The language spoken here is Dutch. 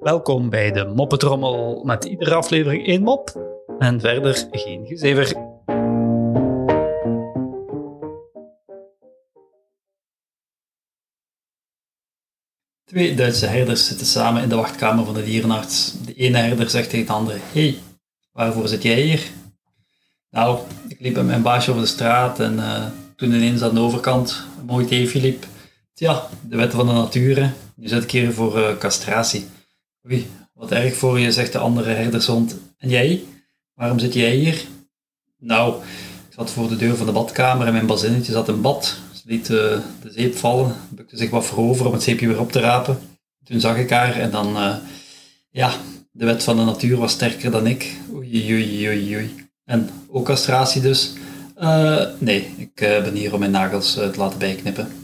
Welkom bij de Moppetrommel met iedere aflevering één mop en verder geen gezever. Twee Duitse herders zitten samen in de wachtkamer van de dierenarts. De ene herder zegt tegen de andere: hey, waarvoor zit jij hier? Nou, ik liep met mijn baasje over de straat en uh, toen ineens aan de overkant een mooi teefje liep. Tja, de wetten van de natuur. Hè. Nu zit ik hier voor uh, castratie. Oei, wat erg voor je, zegt de andere herdershond. En jij? Waarom zit jij hier? Nou, ik zat voor de deur van de badkamer en mijn bazinnetje zat in bad. Ze liet uh, de zeep vallen, bukte zich wat voorover om het zeepje weer op te rapen. Toen zag ik haar en dan, uh, ja, de wet van de natuur was sterker dan ik. Oei, oei, oei, oei. En ook castratie dus. Nee, ik ben hier om mijn nagels te laten bijknippen.